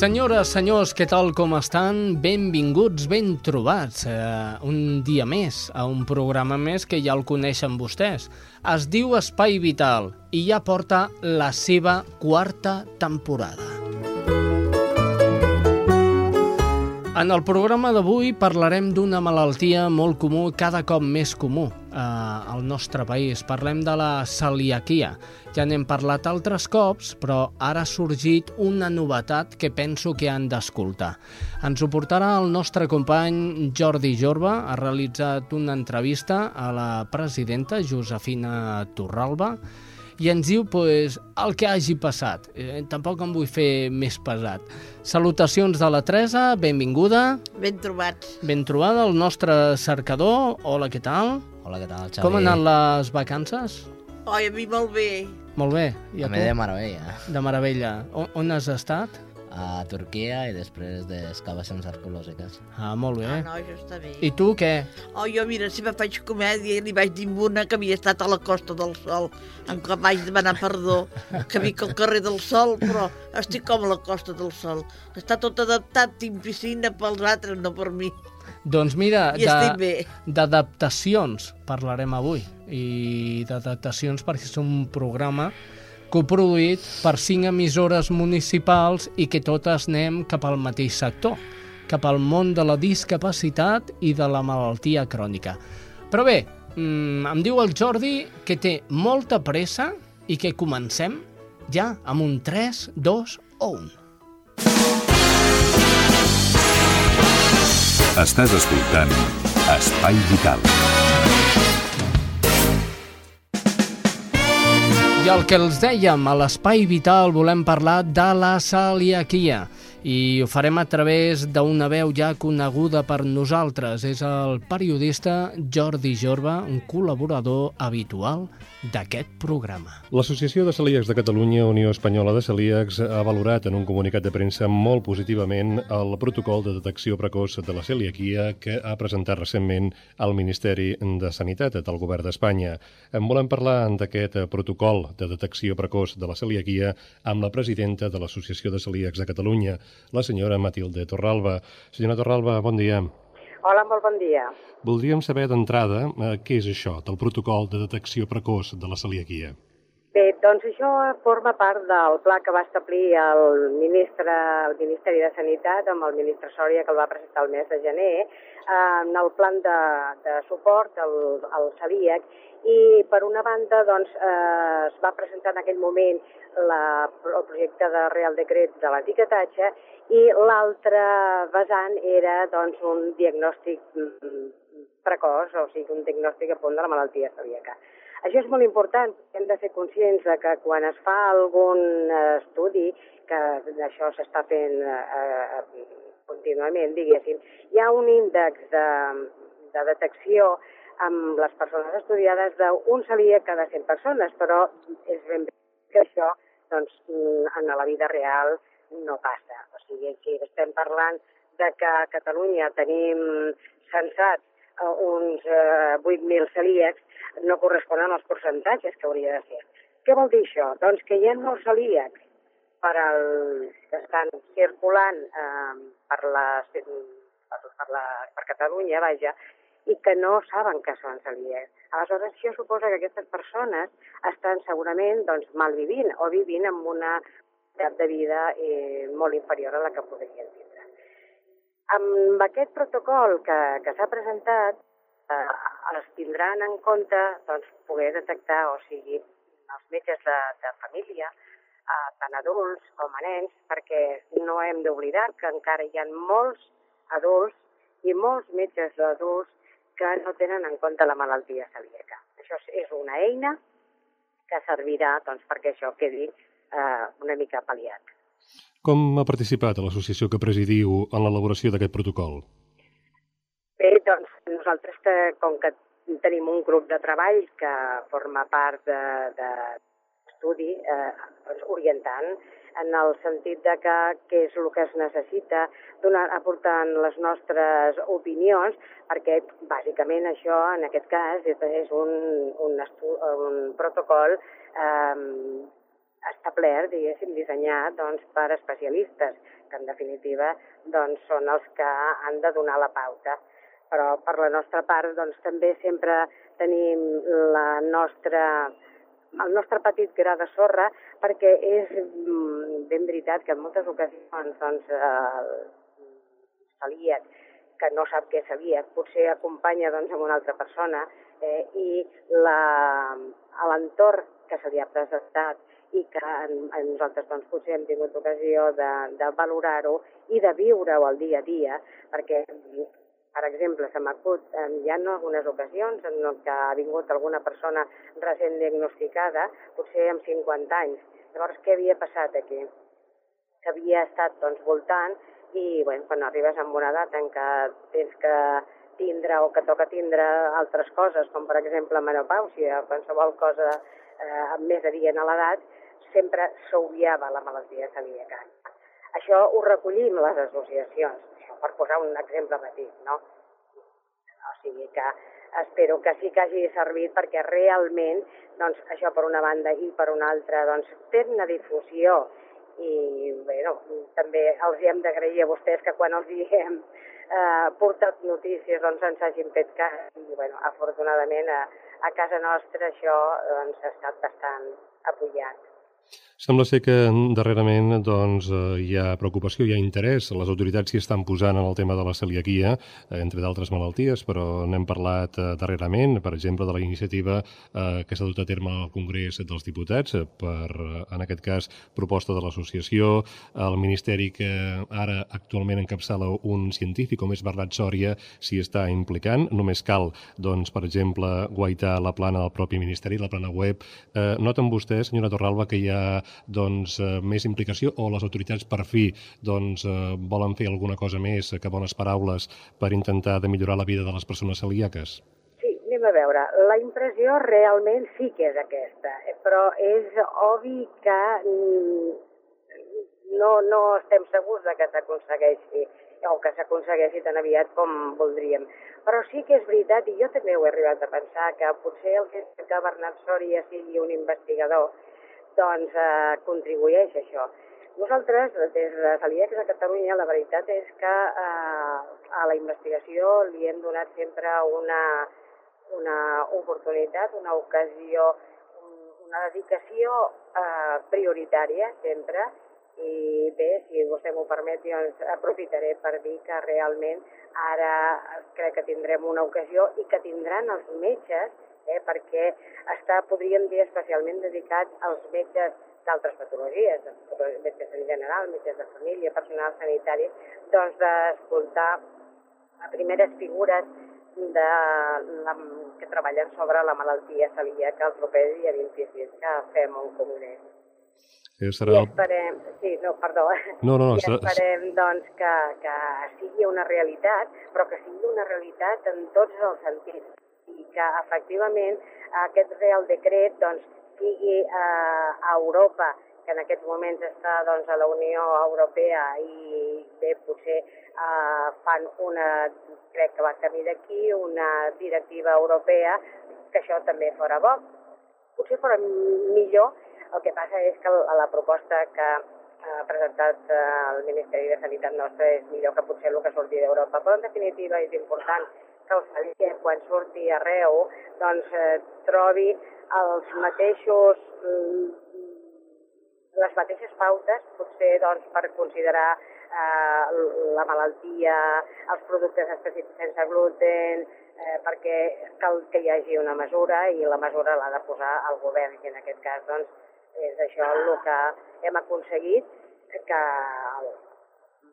Senyores, senyors, què tal com estan? Benvinguts, ben trobats. Eh, un dia més, a un programa més que ja el coneixen vostès. Es diu Espai Vital i ja porta la seva quarta temporada. En el programa d'avui parlarem d'una malaltia molt comú, cada cop més comú eh, al nostre país. Parlem de la celiaquia. Ja n'hem parlat altres cops, però ara ha sorgit una novetat que penso que han d'escoltar. Ens ho portarà el nostre company Jordi Jorba. Ha realitzat una entrevista a la presidenta Josefina Torralba i ens diu pues, el que hagi passat. Eh, tampoc em vull fer més pesat. Salutacions de la Teresa, benvinguda. Ben trobats. Ben trobada, el nostre cercador. Hola, què tal? Hola, què tal, Xavi? Com han anat les vacances? Oi, a mi molt bé. Molt bé. I A mi de meravella. De meravella. On, on has estat? A Turquia i després d'excavacions arqueològiques. Ah, molt bé. Ah, no, això està bé. I tu què? Oh, jo, mira, si me faig comèdia, li vaig dir una que havia estat a la Costa del Sol, en què vaig demanar perdó, que vic al carrer del Sol, però estic com a la Costa del Sol. Està tot adaptat, tinc piscina pels altres, no per mi. Doncs mira, d'adaptacions parlarem avui. I d'adaptacions perquè és un programa coproduït per cinc emissores municipals i que totes anem cap al mateix sector, cap al món de la discapacitat i de la malaltia crònica. Però bé, mm, em diu el Jordi que té molta pressa i que comencem ja amb un 3, 2 o 1. Estàs escoltant Espai Vital. I el que els dèiem, a l'Espai Vital volem parlar de la celiaquia i ho farem a través d'una veu ja coneguda per nosaltres. És el periodista Jordi Jorba, un col·laborador habitual d'aquest programa. L'Associació de Celíacs de Catalunya, Unió Espanyola de Celíacs, ha valorat en un comunicat de premsa molt positivament el protocol de detecció precoç de la celiaquia que ha presentat recentment al Ministeri de Sanitat del Govern d'Espanya. En volem parlar d'aquest protocol de detecció precoç de la celiaquia amb la presidenta de l'Associació de Celíacs de Catalunya, la senyora Matilde Torralba. Senyora Torralba, bon dia. Hola, molt bon dia. Voldríem saber d'entrada eh, què és això del protocol de detecció precoç de la celiaquia. Bé, doncs això forma part del pla que va establir el, ministre, el Ministeri de Sanitat amb el ministre Sòria, que el va presentar el mes de gener, eh, en el plan de, de suport al, al celíac, i per una banda doncs, eh, es va presentar en aquell moment la, el projecte de Real Decret de l'etiquetatge i l'altre vessant era doncs, un diagnòstic mm, precoç, o sigui, un diagnòstic a punt de la malaltia celíaca. Això és molt important, hem de ser conscients de que quan es fa algun eh, estudi, que això s'està fent eh, eh, contínuament, diguéssim, hi ha un índex de, de detecció amb les persones estudiades d'un celíac cada 100 persones, però és ben bé que això doncs, mm, en la vida real no passa. Sigui, si estem parlant de que a Catalunya tenim censats eh, uns eh, 8.000 celíacs, no corresponen als percentatges que hauria de ser. Què vol dir això? Doncs que hi ha molts celíacs per al, que estan circulant eh, per, la, per, per, la, per Catalunya, vaja, i que no saben que són celíacs. Aleshores, això suposa que aquestes persones estan segurament doncs, malvivint o vivint amb una qualitat de vida eh, molt inferior a la que podrien tindre. Amb aquest protocol que, que s'ha presentat, eh, es tindran en compte doncs, poder detectar, o sigui, els metges de, de família, a tant adults com a nens, perquè no hem d'oblidar que encara hi ha molts adults i molts metges d'adults que no tenen en compte la malaltia celíaca. Això és una eina que servirà doncs, perquè això quedi eh, una mica pal·liat. Com ha participat a l'associació que presidiu en l'elaboració d'aquest protocol? Bé, doncs nosaltres, que, com que tenim un grup de treball que forma part d'estudi, de, de eh, doncs orientant, en el sentit de que què és el que es necessita, donar, aportant les nostres opinions, perquè bàsicament això, en aquest cas, és un, un, estu, un protocol eh, establert, diguéssim, dissenyat doncs, per especialistes, que en definitiva doncs, són els que han de donar la pauta. Però per la nostra part doncs, també sempre tenim la nostra, el nostre petit gra de sorra perquè és mm, ben veritat que en moltes ocasions doncs, eh, celíac que no sap què celíac, potser acompanya doncs, amb una altra persona eh, i l'entorn que se li ha presentat i que en, en nosaltres doncs, potser hem tingut ocasió de, de valorar-ho i de viure-ho al dia a dia, perquè, per exemple, se m'acut, eh, hi ha algunes ocasions en què ha vingut alguna persona recent diagnosticada, potser amb 50 anys. Llavors, què havia passat aquí? Que havia estat doncs, voltant i bueno, quan arribes amb una edat en què tens que tindre o que toca tindre altres coses, com per exemple menopàusia o qualsevol cosa eh, més adient a l'edat, sempre s'obviava la malaltia celíaca. Això ho recollim les associacions, per posar un exemple petit, no? O sigui que espero que sí que hagi servit perquè realment, doncs, això per una banda i per una altra, doncs, té una difusió i, bueno, també els hem d'agrair a vostès que quan els hi hem eh, portat notícies, doncs, ens hagin fet cas i, bueno, afortunadament a, a casa nostra això, doncs, ha estat bastant apoyat. Sembla ser que darrerament doncs, eh, hi ha preocupació, hi ha interès, les autoritats s'hi estan posant en el tema de la celiaquia, eh, entre d'altres malalties, però n'hem parlat eh, darrerament, per exemple, de la iniciativa que s'ha dut a terme al Congrés dels Diputats, per, en aquest cas, proposta de l'associació, el Ministeri que ara actualment encapçala un científic, com és Bernat Sòria, s'hi està implicant. Només cal, doncs, per exemple, guaitar la plana del propi Ministeri, la plana web. Noten vostès, senyora Torralba, que hi ha doncs, eh, més implicació o les autoritats per fi doncs, eh, volen fer alguna cosa més que bones paraules per intentar de millorar la vida de les persones celíaques? Sí, anem a veure. La impressió realment sí que és aquesta, eh, però és obvi que mm, no, no estem segurs de que s'aconsegueixi o que s'aconsegueixi tan aviat com voldríem. Però sí que és veritat, i jo també ho he arribat a pensar, que potser el fet que Bernat Sòria sigui un investigador doncs eh, contribueix a això. Nosaltres, des de Celíacs de Catalunya, la veritat és que eh, a la investigació li hem donat sempre una, una oportunitat, una ocasió, una dedicació eh, prioritària sempre, i bé, si vostè m'ho permet, doncs aprofitaré per dir que realment ara crec que tindrem una ocasió i que tindran els metges eh, perquè està, podríem dir, especialment dedicat als metges d'altres patologies, metges en general, metges de família, personal sanitari, doncs d'escoltar a primeres figures de la, que treballen sobre la malaltia celíaca el proper dia 26 que fem un congrés. Sí, serà... I esperem, sí, no, perdó, no, no, no, I esperem doncs, que, que sigui una realitat, però que sigui una realitat en tots els sentits, i que efectivament aquest Real Decret doncs, sigui eh, a Europa, que en aquests moments està doncs, a la Unió Europea i bé, potser eh, fan una, crec que va camí d'aquí, una directiva europea, que això també fora bo. Potser fora millor, el que passa és que la, proposta que ha presentat eh, el Ministeri de Sanitat nostre és millor que potser el que surti d'Europa, però en definitiva és important que el Saler, quan surti arreu, doncs eh, trobi els mateixos mm, les mateixes pautes, potser doncs, per considerar eh, la malaltia, els productes específics sense gluten, eh, perquè cal que hi hagi una mesura i la mesura l'ha de posar el govern, i en aquest cas doncs, és això el que hem aconseguit que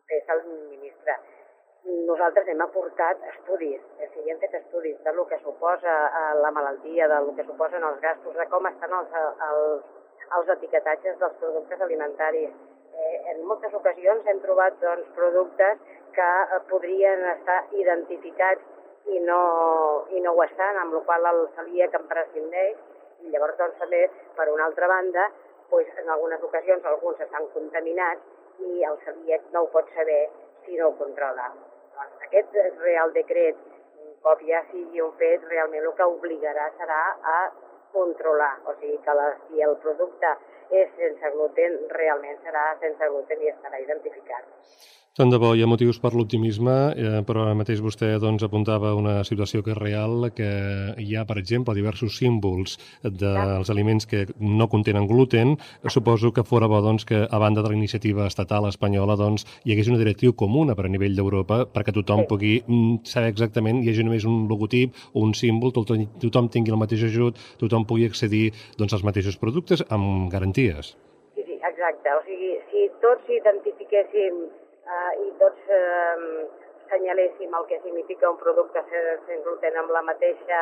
fes el ministre. Nosaltres hem aportat estudis, o sigui, hem fet estudis de lo que suposa eh, la malaltia, de lo que suposen els gastos, de com estan els, els, els etiquetatges dels productes alimentaris. Eh, en moltes ocasions hem trobat doncs, productes que eh, podrien estar identificats i no, i no ho estan, amb la qual el celíac en prescindeix, i llavors doncs, també, per una altra banda, doncs, en algunes ocasions alguns estan contaminats i el celíac no ho pot saber si no ho controla. Aquest Real Decret, cop ja sigui un fet, realment el que obligarà serà a controlar, o sigui que la, si el producte és sense gluten, realment serà sense gluten i estarà identificat. Tant de bo, hi ha motius per l'optimisme, eh, però ara mateix vostè doncs, apuntava una situació que és real, que hi ha, per exemple, diversos símbols dels aliments que no contenen gluten. Suposo que fora bo doncs, que, a banda de la iniciativa estatal espanyola, doncs, hi hagués una directriu comuna per a nivell d'Europa perquè tothom sí. pugui mm, saber exactament, hi hagi només un logotip o un símbol, tothom, tothom tingui el mateix ajut, tothom pugui accedir doncs, als mateixos productes amb garanties. Sí, sí, exacte. O sigui, si tots identifiquéssim eh, i tots eh, senyaléssim el que significa un producte sense gluten amb la mateixa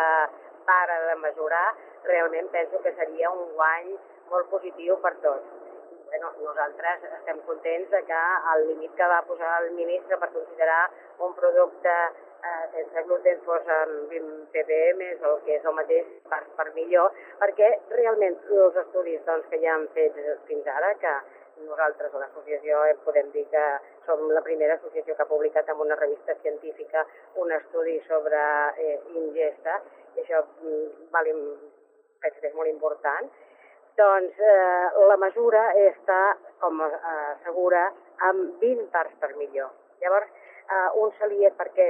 para de mesurar, realment penso que seria un guany molt positiu per tots. Bueno, nosaltres estem contents de que el límit que va posar el ministre per considerar un producte eh, sense gluten fos amb 20 ppm o que és el mateix per, per millor, perquè realment els estudis doncs, que ja han fet fins ara, que nosaltres l'associació eh, podem dir que som la primera associació que ha publicat en una revista científica un estudi sobre eh, ingesta, i això mm, val, penso que és molt important, doncs eh, la mesura està, com eh, segura, amb 20 parts per millor. Llavors, eh, un celíac perquè,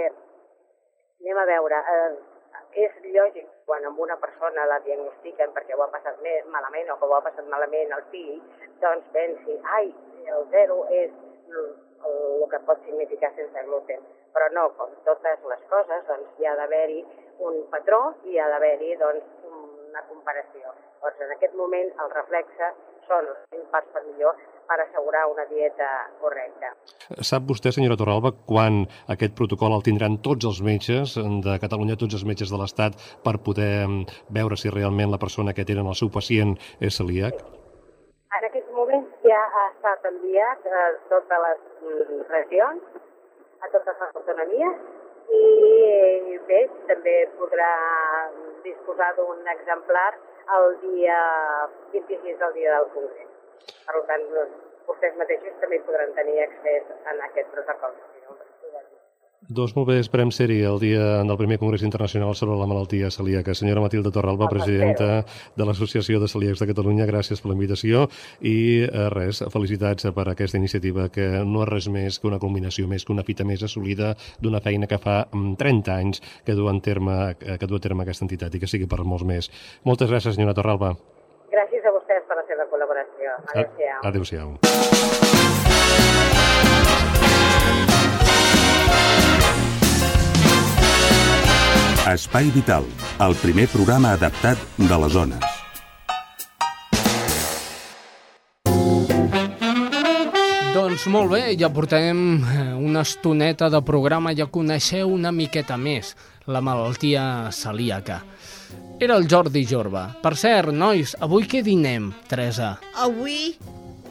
anem a veure, eh, és lògic quan amb una persona la diagnostiquen perquè ho ha passat més malament o que ho ha passat malament al fill, doncs pensi, ai, el zero és el, el que pot significar sense gluten. Però no, com totes les coses, doncs hi ha d'haver-hi un patró i hi ha d'haver-hi doncs, una comparació. Doncs en aquest moment el reflexe són els 20 parts per millor per assegurar una dieta correcta. Sap vostè, senyora Torralba, quan aquest protocol el tindran tots els metges de Catalunya, tots els metges de l'Estat, per poder mm, veure si realment la persona que tenen el seu pacient és celíac? En aquest moment ja ha estat enviat a totes les mm, regions, a totes les autonomies, i bé, també podrà disposar d'un exemplar el dia 26 del dia del Congrés. Per tant, vostès mateixos també podran tenir accés a aquest protocol. Doncs molt bé, esperem ser-hi el dia del primer Congrés Internacional sobre la malaltia celíaca. Senyora Matilde Torralba, presidenta de l'Associació de Celíacs de Catalunya, gràcies per la invitació i eh, res, felicitats per aquesta iniciativa que no és res més que una combinació més, que una fita més assolida d'una feina que fa 30 mm, anys que du, en terme, que du a terme aquesta entitat i que sigui per molts més. Moltes gràcies, senyora Torralba. Gràcies a vostès per la seva col·laboració. Adéu-siau. Adéu-siau. Espai Vital, el primer programa adaptat de les zones. Doncs molt bé, ja portem eh, una estoneta de programa, ja coneixeu una miqueta més la malaltia celíaca. Era el Jordi Jorba. Per cert, nois, avui què dinem, Teresa? Avui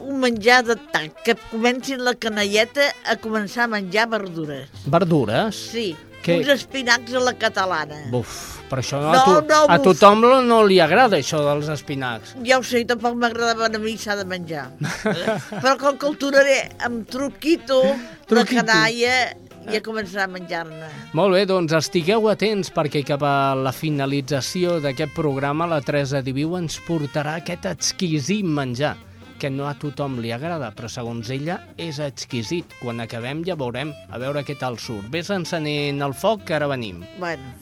un menjar de tac, que comencin la canalleta a començar a menjar verdures. Verdures? Sí, Què? uns espinacs a la catalana. Buf, per això No, a, tu, no, a tothom no, no li agrada això dels espinacs. Ja ho sé, tampoc m'agradaven a mi, s'ha de menjar. Però com que el tornaré amb truquito, Truquito. canalla, i a començar a menjar-ne. Molt bé, doncs estigueu atents perquè cap a la finalització d'aquest programa la Teresa Diviu ens portarà aquest exquisit menjar que no a tothom li agrada, però segons ella és exquisit. Quan acabem ja veurem, a veure què tal surt. Ves encenent el foc, que ara venim. Bueno,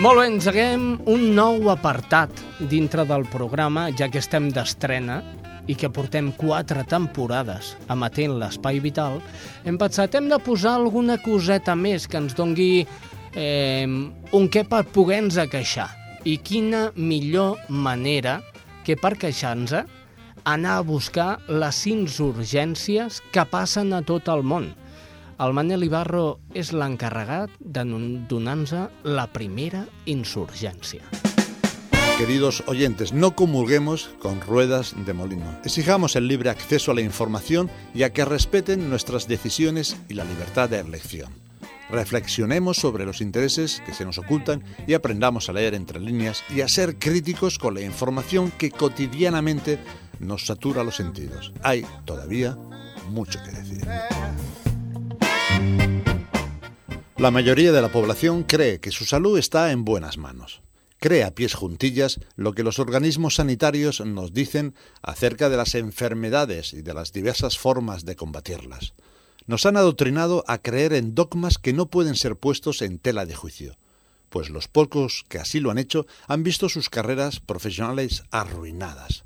Molt bé, engeguem un nou apartat dintre del programa, ja que estem d'estrena i que portem quatre temporades emetent l'Espai Vital, hem pensat hem de posar alguna coseta més que ens dongui eh, un què per poder-nos queixar. I quina millor manera que per queixar-nos anar a buscar les insurgències que passen a tot el món. El Manel Ibarro és l'encarregat de donar-nos la primera insurgència. Queridos oyentes, no comulguemos con ruedas de molino. Exijamos el libre acceso a la información y a que respeten nuestras decisiones y la libertad de elección. Reflexionemos sobre los intereses que se nos ocultan y aprendamos a leer entre líneas y a ser críticos con la información que cotidianamente nos satura los sentidos. Hay todavía mucho que decir. La mayoría de la población cree que su salud está en buenas manos cree a pies juntillas lo que los organismos sanitarios nos dicen acerca de las enfermedades y de las diversas formas de combatirlas. Nos han adoctrinado a creer en dogmas que no pueden ser puestos en tela de juicio, pues los pocos que así lo han hecho han visto sus carreras profesionales arruinadas.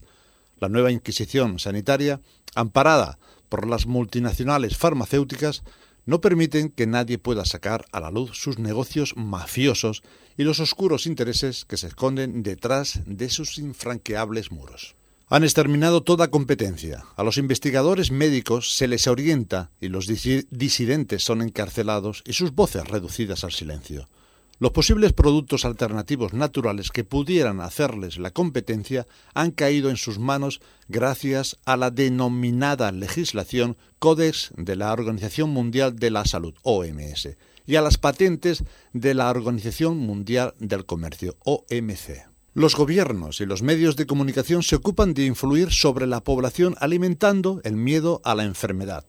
La nueva Inquisición sanitaria, amparada por las multinacionales farmacéuticas, no permiten que nadie pueda sacar a la luz sus negocios mafiosos y los oscuros intereses que se esconden detrás de sus infranqueables muros. Han exterminado toda competencia. A los investigadores médicos se les orienta y los disidentes son encarcelados y sus voces reducidas al silencio. Los posibles productos alternativos naturales que pudieran hacerles la competencia han caído en sus manos gracias a la denominada legislación Codex de la Organización Mundial de la Salud, OMS, y a las patentes de la Organización Mundial del Comercio, OMC. Los gobiernos y los medios de comunicación se ocupan de influir sobre la población alimentando el miedo a la enfermedad.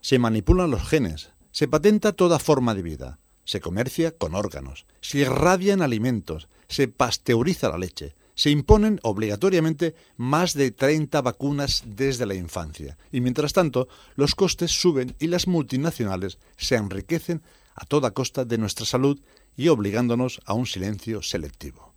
Se manipulan los genes, se patenta toda forma de vida se comercia con órganos, se irradian alimentos, se pasteuriza la leche, se imponen obligatoriamente más de 30 vacunas desde la infancia y mientras tanto los costes suben y las multinacionales se enriquecen a toda costa de nuestra salud y obligándonos a un silencio selectivo.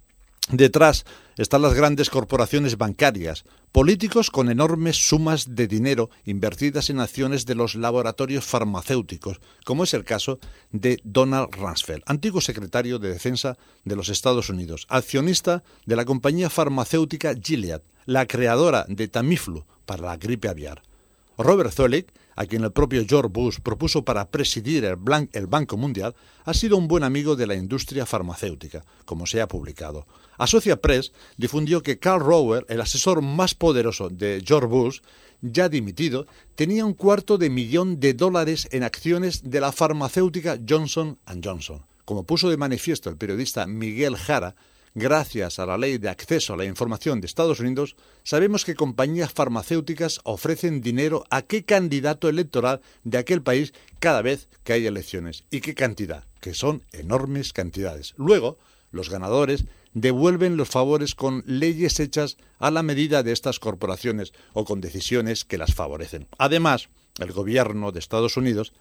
Detrás están las grandes corporaciones bancarias, políticos con enormes sumas de dinero invertidas en acciones de los laboratorios farmacéuticos, como es el caso de Donald Rumsfeld, antiguo secretario de Defensa de los Estados Unidos, accionista de la compañía farmacéutica Gilead, la creadora de Tamiflu para la gripe aviar. Robert Zoellick, a quien el propio George Bush propuso para presidir el, Banco Mundial, ha sido un buen amigo de la industria farmacéutica, como se ha publicado. Associa Press difundió que Carl Rower, el asesor más poderoso de George Bush, ya dimitido, tenía un cuarto de millón de dólares en acciones de la farmacéutica Johnson Johnson. Como puso de manifiesto el periodista Miguel Jara, Gracias a la Ley de Acceso a la Información de Estados Unidos, sabemos que compañías farmacéuticas ofrecen dinero a qué candidato electoral de aquel país cada vez que hay elecciones. ¿Y qué cantidad? Que son enormes cantidades. Luego, los ganadores devuelven los favores con leyes hechas a la medida de estas corporaciones o con decisiones que las favorecen. Además, el gobierno de Estados Unidos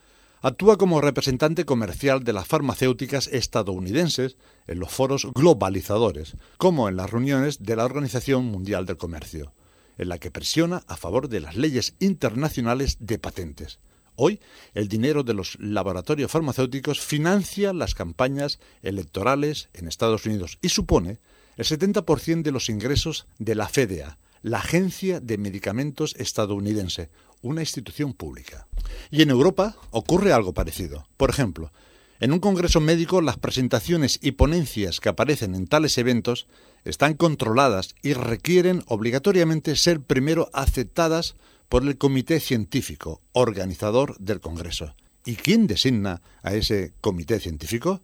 actúa como representante comercial de las farmacéuticas estadounidenses en los foros globalizadores, como en las reuniones de la Organización Mundial del Comercio, en la que presiona a favor de las leyes internacionales de patentes. Hoy, el dinero de los laboratorios farmacéuticos financia las campañas electorales en Estados Unidos y supone el 70% de los ingresos de la FDA, la Agencia de Medicamentos estadounidense, una institución pública. Y en Europa ocurre algo parecido. Por ejemplo, en un congreso médico las presentaciones y ponencias que aparecen en tales eventos están controladas y requieren obligatoriamente ser primero aceptadas por el comité científico, organizador del congreso. ¿Y quién designa a ese comité científico?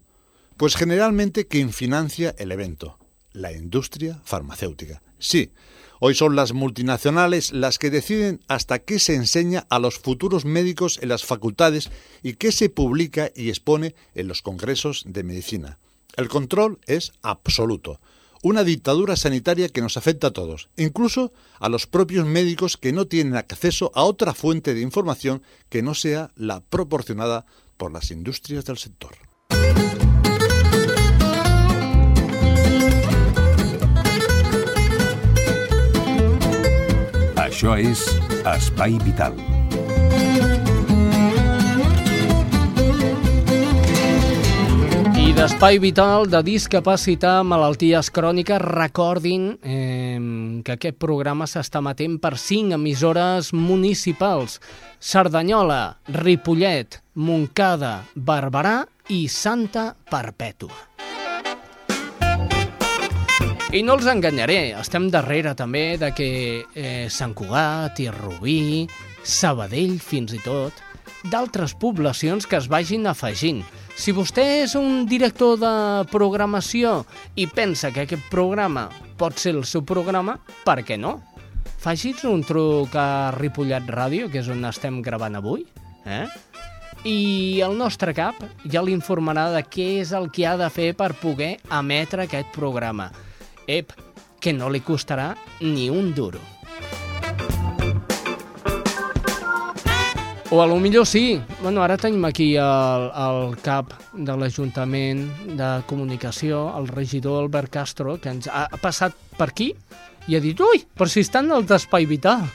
Pues generalmente quien financia el evento, la industria farmacéutica. Sí, Hoy son las multinacionales las que deciden hasta qué se enseña a los futuros médicos en las facultades y qué se publica y expone en los congresos de medicina. El control es absoluto. Una dictadura sanitaria que nos afecta a todos, incluso a los propios médicos que no tienen acceso a otra fuente de información que no sea la proporcionada por las industrias del sector. Això és Espai Vital. I d'Espai Vital, de discapacitat, malalties cròniques, recordin eh, que aquest programa s'està matent per cinc emissores municipals. Cerdanyola, Ripollet, Montcada, Barberà i Santa Perpètua. I no els enganyaré, estem darrere també de que eh, Sant Cugat i Rubí, Sabadell fins i tot, d'altres poblacions que es vagin afegint. Si vostè és un director de programació i pensa que aquest programa pot ser el seu programa, per què no? Faci's un truc a Ripollet Ràdio, que és on estem gravant avui, eh? i el nostre cap ja l'informarà de què és el que ha de fer per poder emetre aquest programa. Ep, que no li costarà ni un duro. O a lo millor sí. Bueno, ara tenim aquí el, el cap de l'Ajuntament de Comunicació, el regidor Albert Castro, que ens ha passat per aquí i ha dit, ui, però si estan al d'Espai Vital.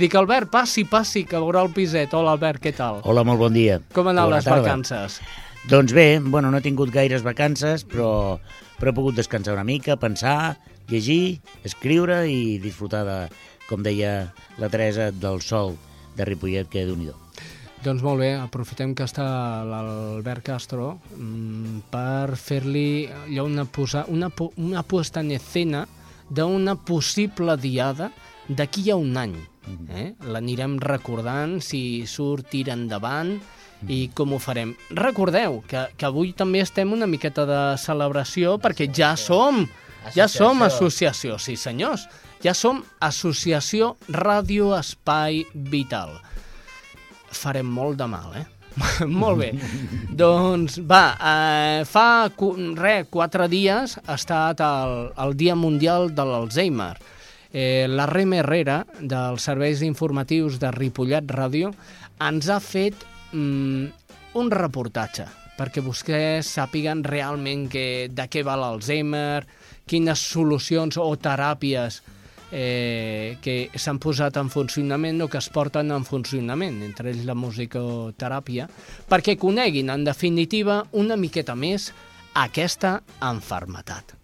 Dic, Albert, passi, passi, que veurà el piset. Hola, Albert, què tal? Hola, molt bon dia. Com han anat Bona les tarda. vacances? Doncs bé, bueno, no he tingut gaires vacances, però, però he pogut descansar una mica, pensar, llegir, escriure i disfrutar de, com deia la Teresa, del sol de Ripollet, que déu nhi Doncs molt bé, aprofitem que està l'Albert Castro mm, per fer-li una, posa, una, una puesta en escena d'una possible diada d'aquí a un any. Eh? L'anirem recordant si surt, tira endavant i com ho farem. Recordeu que, que avui també estem una miqueta de celebració perquè ja som, ja som associació, sí senyors, ja som Associació Ràdio Espai Vital farem molt de mal, eh? molt bé. doncs va, eh, fa re, quatre dies ha estat el, el Dia Mundial de l'Alzheimer. Eh, la Rem Herrera, dels serveis informatius de Ripollet Ràdio, ens ha fet mm, un reportatge perquè vostès sàpiguen realment que, de què va l'Alzheimer, quines solucions o teràpies eh, que s'han posat en funcionament o que es porten en funcionament, entre ells la musicoteràpia, perquè coneguin, en definitiva, una miqueta més aquesta enfermetat.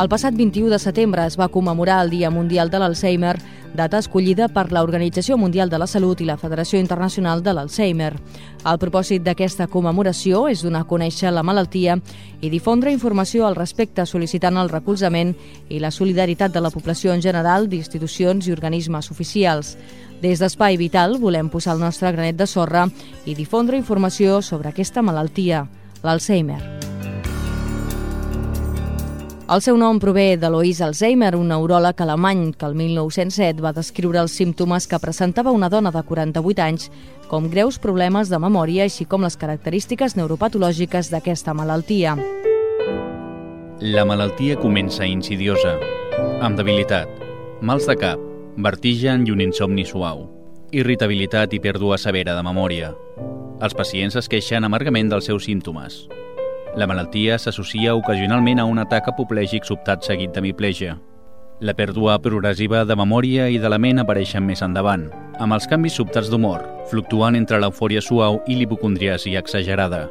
El passat 21 de setembre es va commemorar el Dia Mundial de l'Alzheimer, data escollida per l'Organització Mundial de la Salut i la Federació Internacional de l'Alzheimer. El propòsit d'aquesta commemoració és donar a conèixer la malaltia i difondre informació al respecte sol·licitant el recolzament i la solidaritat de la població en general, d'institucions i organismes oficials. Des d'Espai Vital volem posar el nostre granet de sorra i difondre informació sobre aquesta malaltia, l'Alzheimer. El seu nom prové de Louis Alzheimer, un neuròleg alemany que el 1907 va descriure els símptomes que presentava una dona de 48 anys com greus problemes de memòria, així com les característiques neuropatològiques d'aquesta malaltia. La malaltia comença insidiosa, amb debilitat, mals de cap, vertigen i un insomni suau, irritabilitat i pèrdua severa de memòria. Els pacients es queixen amargament dels seus símptomes. La malaltia s'associa ocasionalment a un atac apoplègic sobtat seguit d'hemiplegia. La pèrdua progressiva de memòria i de la ment apareixen més endavant, amb els canvis sobtats d'humor, fluctuant entre l'eufòria suau i l'hipocondriasi exagerada.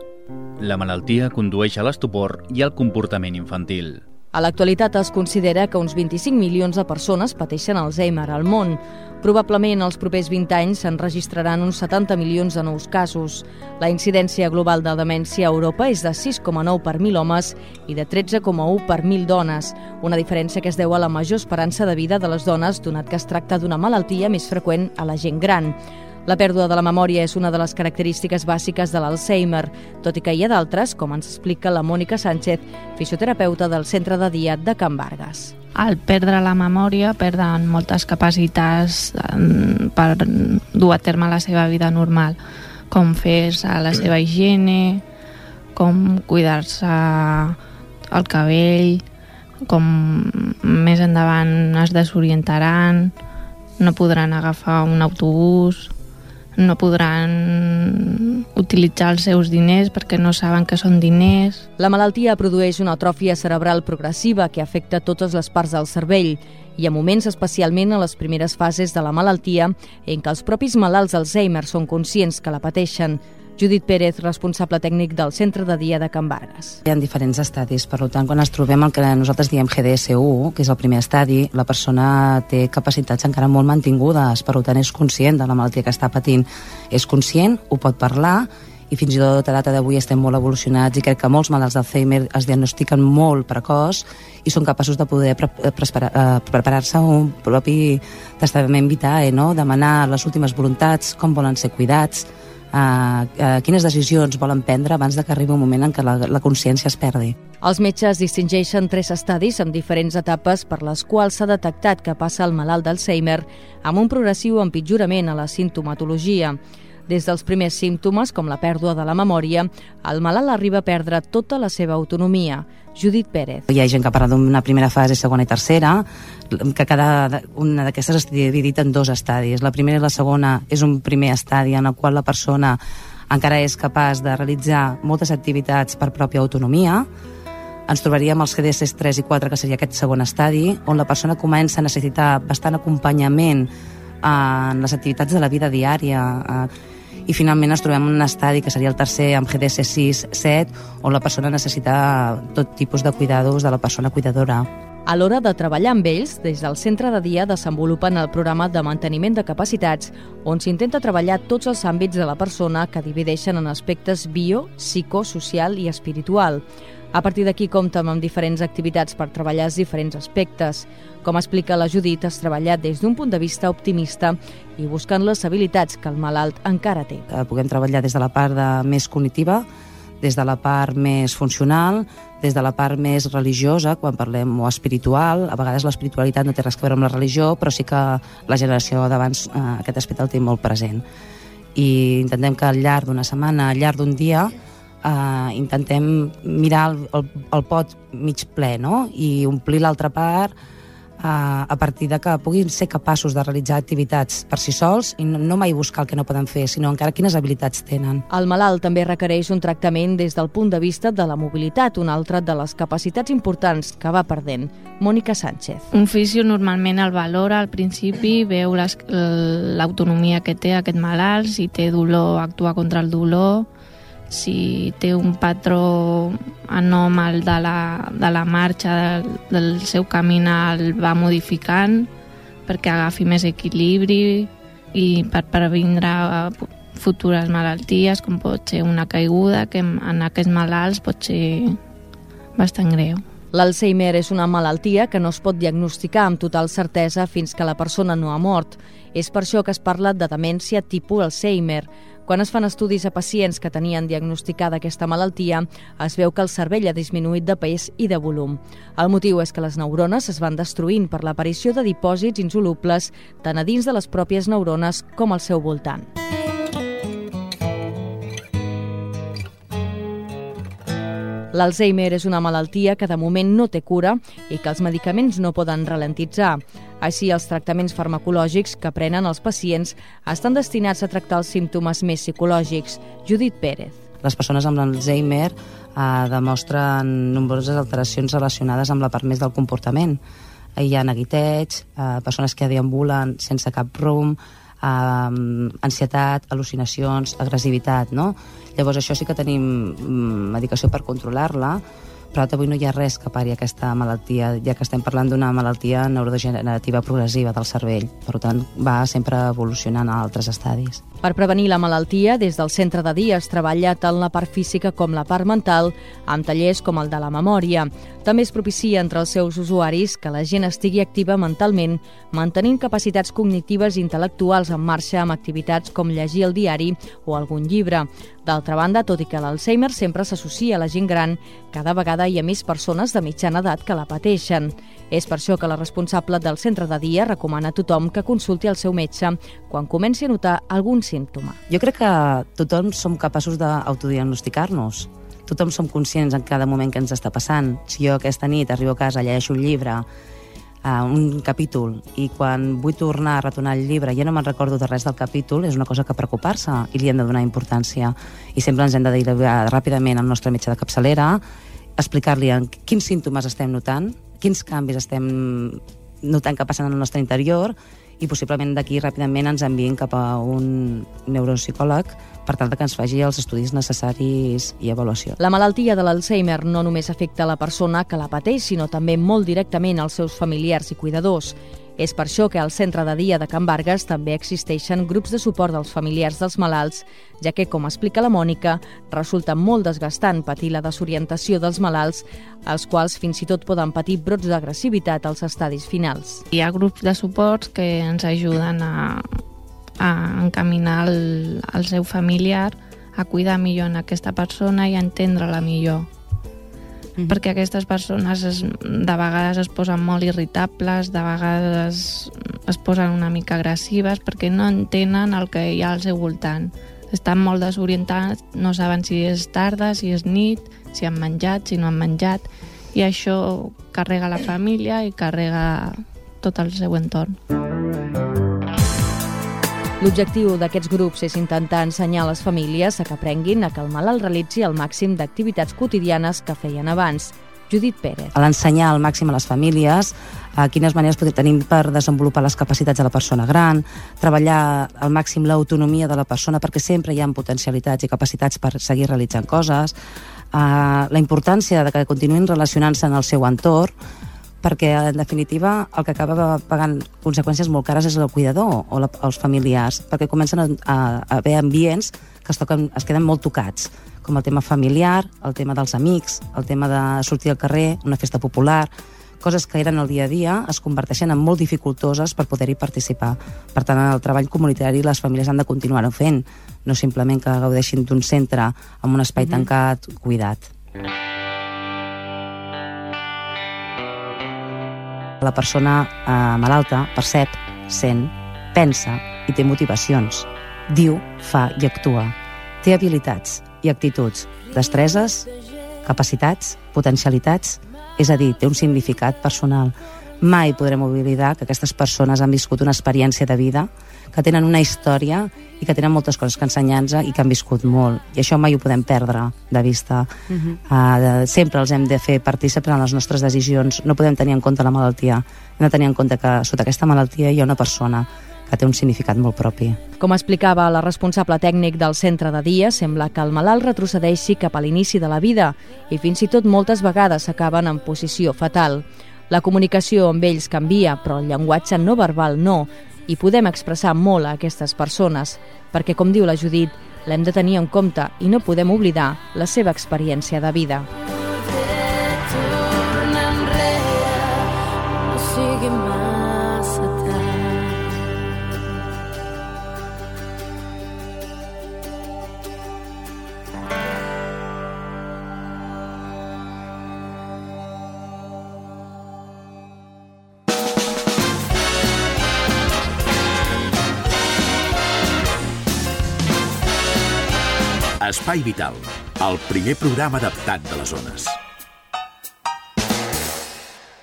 La malaltia condueix a l'estupor i al comportament infantil. A l'actualitat es considera que uns 25 milions de persones pateixen Alzheimer al món. Probablement els propers 20 anys se'n registraran uns 70 milions de nous casos. La incidència global de demència a Europa és de 6,9 per 1.000 homes i de 13,1 per 1.000 dones, una diferència que es deu a la major esperança de vida de les dones, donat que es tracta d'una malaltia més freqüent a la gent gran. La pèrdua de la memòria és una de les característiques bàsiques de l'Alzheimer, tot i que hi ha d'altres, com ens explica la Mònica Sánchez, fisioterapeuta del Centre de Dia de Can Vargas. Al perdre la memòria perden moltes capacitats per dur a terme la seva vida normal, com fer-se la seva higiene, com cuidar-se el cabell, com més endavant es desorientaran, no podran agafar un autobús, no podran utilitzar els seus diners perquè no saben que són diners. La malaltia produeix una atròfia cerebral progressiva que afecta totes les parts del cervell Hi ha moments, especialment a les primeres fases de la malaltia, en què els propis malalts d'Alzheimer són conscients que la pateixen. Judit Pérez, responsable tècnic del Centre de Dia de Can Vargas. Hi ha diferents estadis, per tant, quan ens trobem el que nosaltres diem GDS1, que és el primer estadi, la persona té capacitats encara molt mantingudes, per tant, és conscient de la malaltia que està patint. És conscient, ho pot parlar i fins i tot a data d'avui estem molt evolucionats i crec que molts malalts d'Alzheimer es diagnostiquen molt precoç i són capaços de poder pre eh, preparar-se un propi testament vitae, no? demanar les últimes voluntats, com volen ser cuidats, Uh, uh, quines decisions volen prendre abans de que arribi un moment en què la, la consciència es perdi. Els metges distingeixen tres estadis amb diferents etapes per les quals s'ha detectat que passa el malalt d'Alzheimer amb un progressiu empitjorament a la sintomatologia. Des dels primers símptomes, com la pèrdua de la memòria, el malalt arriba a perdre tota la seva autonomia. Judit Pérez. Hi ha gent que parla d'una primera fase, segona i tercera, que cada una d'aquestes està dividida en dos estadis. La primera i la segona és un primer estadi en el qual la persona encara és capaç de realitzar moltes activitats per pròpia autonomia, ens trobaríem als GDS 3 i 4, que seria aquest segon estadi, on la persona comença a necessitar bastant acompanyament en les activitats de la vida diària, eh, i finalment ens trobem en un estadi que seria el tercer amb GDS 6, 7, on la persona necessita tot tipus de cuidados de la persona cuidadora. A l'hora de treballar amb ells, des del centre de dia desenvolupen el programa de manteniment de capacitats, on s'intenta treballar tots els àmbits de la persona que divideixen en aspectes bio, psico, social i espiritual. A partir d'aquí comptem amb diferents activitats per treballar els diferents aspectes. Com explica la Judit, es treballa des d'un punt de vista optimista i buscant les habilitats que el malalt encara té. Eh, puguem treballar des de la part de, més cognitiva, des de la part més funcional, des de la part més religiosa, quan parlem, o espiritual. A vegades l'espiritualitat no té res a veure amb la religió, però sí que la generació d'abans eh, aquest aspecte el té molt present. I intentem que al llarg d'una setmana, al llarg d'un dia, eh, intentem mirar el, el, el pot mig ple no? i omplir l'altra part a partir de que puguin ser capaços de realitzar activitats per si sols i no, no mai buscar el que no poden fer, sinó encara quines habilitats tenen. El malalt també requereix un tractament des del punt de vista de la mobilitat, una altra de les capacitats importants que va perdent. Mònica Sánchez. Un fisio normalment el valora al principi, veu l'autonomia que té aquest malalt, si té dolor, actua contra el dolor, si té un patró anòmal de la, de la marxa del, del seu caminar el va modificant perquè agafi més equilibri i per previndre futures malalties com pot ser una caiguda que en aquests malalts pot ser bastant greu. L'Alzheimer és una malaltia que no es pot diagnosticar amb total certesa fins que la persona no ha mort. És per això que es parla de demència tipus Alzheimer, quan es fan estudis a pacients que tenien diagnosticada aquesta malaltia, es veu que el cervell ha disminuït de pes i de volum. El motiu és que les neurones es van destruint per l'aparició de dipòsits insolubles tant a dins de les pròpies neurones com al seu voltant. L'Alzheimer és una malaltia que de moment no té cura i que els medicaments no poden ralentitzar. Així, els tractaments farmacològics que prenen els pacients estan destinats a tractar els símptomes més psicològics. Judit Pérez. Les persones amb l'Alzheimer eh, demostren nombroses alteracions relacionades amb la part més del comportament. Hi ha neguiteig, eh, persones que deambulen sense cap rumb, eh, ansietat, al·lucinacions, agressivitat, no? Llavors això sí que tenim mm, medicació per controlar-la, però avui no hi ha res que pari aquesta malaltia, ja que estem parlant d'una malaltia neurodegenerativa progressiva del cervell. Per tant, va sempre evolucionant a altres estadis. Per prevenir la malaltia, des del centre de dia es treballa tant la part física com la part mental, amb tallers com el de la memòria. També es propicia entre els seus usuaris que la gent estigui activa mentalment, mantenint capacitats cognitives i intel·lectuals en marxa amb activitats com llegir el diari o algun llibre. D'altra banda, tot i que l'Alzheimer sempre s'associa a la gent gran, cada vegada hi ha més persones de mitjana edat que la pateixen. És per això que la responsable del centre de dia recomana a tothom que consulti el seu metge quan comenci a notar algun símptoma. Jo crec que tothom som capaços d'autodiagnosticar-nos. Tothom som conscients en cada moment que ens està passant. Si jo aquesta nit arribo a casa, llegeixo un llibre, uh, un capítol i quan vull tornar a retornar el llibre ja no me'n recordo de res del capítol, és una cosa que preocupar-se i li hem de donar importància. I sempre ens hem de dir ràpidament al nostre metge de capçalera, explicar-li quins símptomes estem notant, quins canvis estem notem que passen al nostre interior i possiblement d'aquí ràpidament ens envien cap a un neuropsicòleg per tal que ens faci els estudis necessaris i avaluació. La malaltia de l'Alzheimer no només afecta la persona que la pateix, sinó també molt directament als seus familiars i cuidadors. És per això que al centre de dia de Can Vargas també existeixen grups de suport dels familiars dels malalts, ja que, com explica la Mònica, resulta molt desgastant patir la desorientació dels malalts, els quals fins i tot poden patir brots d'agressivitat als estadis finals. Hi ha grups de suport que ens ajuden a, a encaminar el, el seu familiar a cuidar millor en aquesta persona i a entendre-la millor. -hmm. perquè aquestes persones es, de vegades es posen molt irritables, de vegades es posen una mica agressives perquè no entenen el que hi ha al seu voltant. Estan molt desorientats, no saben si és tarda, si és nit, si han menjat, si no han menjat, i això carrega la família i carrega tot el seu entorn. L'objectiu d'aquests grups és intentar ensenyar a les famílies a que aprenguin a que el malalt realitzi el màxim d'activitats quotidianes que feien abans. Judit Pérez. A l'ensenyar al màxim a les famílies a quines maneres tenim per desenvolupar les capacitats de la persona gran, treballar al màxim l'autonomia de la persona perquè sempre hi ha potencialitats i capacitats per seguir realitzant coses, uh, la importància de que continuïn relacionant-se en el seu entorn, perquè en definitiva el que acaba pagant conseqüències molt cares és el cuidador o la, els familiars, perquè comencen a, a, a haver ambients que es, toquen, es queden molt tocats, com el tema familiar, el tema dels amics, el tema de sortir al carrer, una festa popular, coses que eren el dia a dia es converteixen en molt dificultoses per poder-hi participar. Per tant, el treball comunitari les famílies han de continuar-ho fent, no simplement que gaudeixin d'un centre amb un espai mm -hmm. tancat, cuidat. La persona eh, malalta percep, sent, pensa i té motivacions. Diu, fa i actua. Té habilitats i actituds, destreses, capacitats, potencialitats, és a dir, té un significat personal. Mai podrem oblidar que aquestes persones han viscut una experiència de vida que tenen una història i que tenen moltes coses que ensenyar-nos i que han viscut molt. I això mai ho podem perdre de vista. Uh -huh. uh, sempre els hem de fer partícips en les nostres decisions. No podem tenir en compte la malaltia. Hem de tenir en compte que sota aquesta malaltia hi ha una persona que té un significat molt propi. Com explicava la responsable tècnic del centre de dia, sembla que el malalt retrocedeixi cap a l'inici de la vida i fins i tot moltes vegades acaben en posició fatal. La comunicació amb ells canvia, però el llenguatge no verbal no, i podem expressar molt a aquestes persones, perquè, com diu la Judit, l'hem de tenir en compte i no podem oblidar la seva experiència de vida. Espai Vital, el primer programa adaptat de les zones.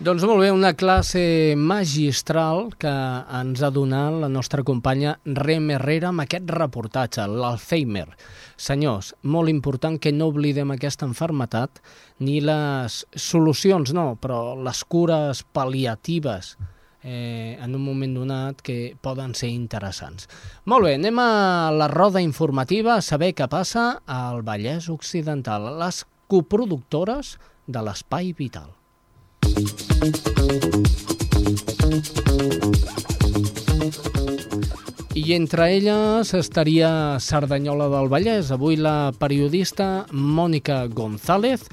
Doncs molt bé, una classe magistral que ens ha donat la nostra companya Rem Herrera amb aquest reportatge, l'Alzheimer. Senyors, molt important que no oblidem aquesta enfermetat ni les solucions, no, però les cures pal·liatives eh, en un moment donat que poden ser interessants. Molt bé, anem a la roda informativa a saber què passa al Vallès Occidental, les coproductores de l'Espai Vital. I entre elles estaria Cerdanyola del Vallès. Avui la periodista Mònica González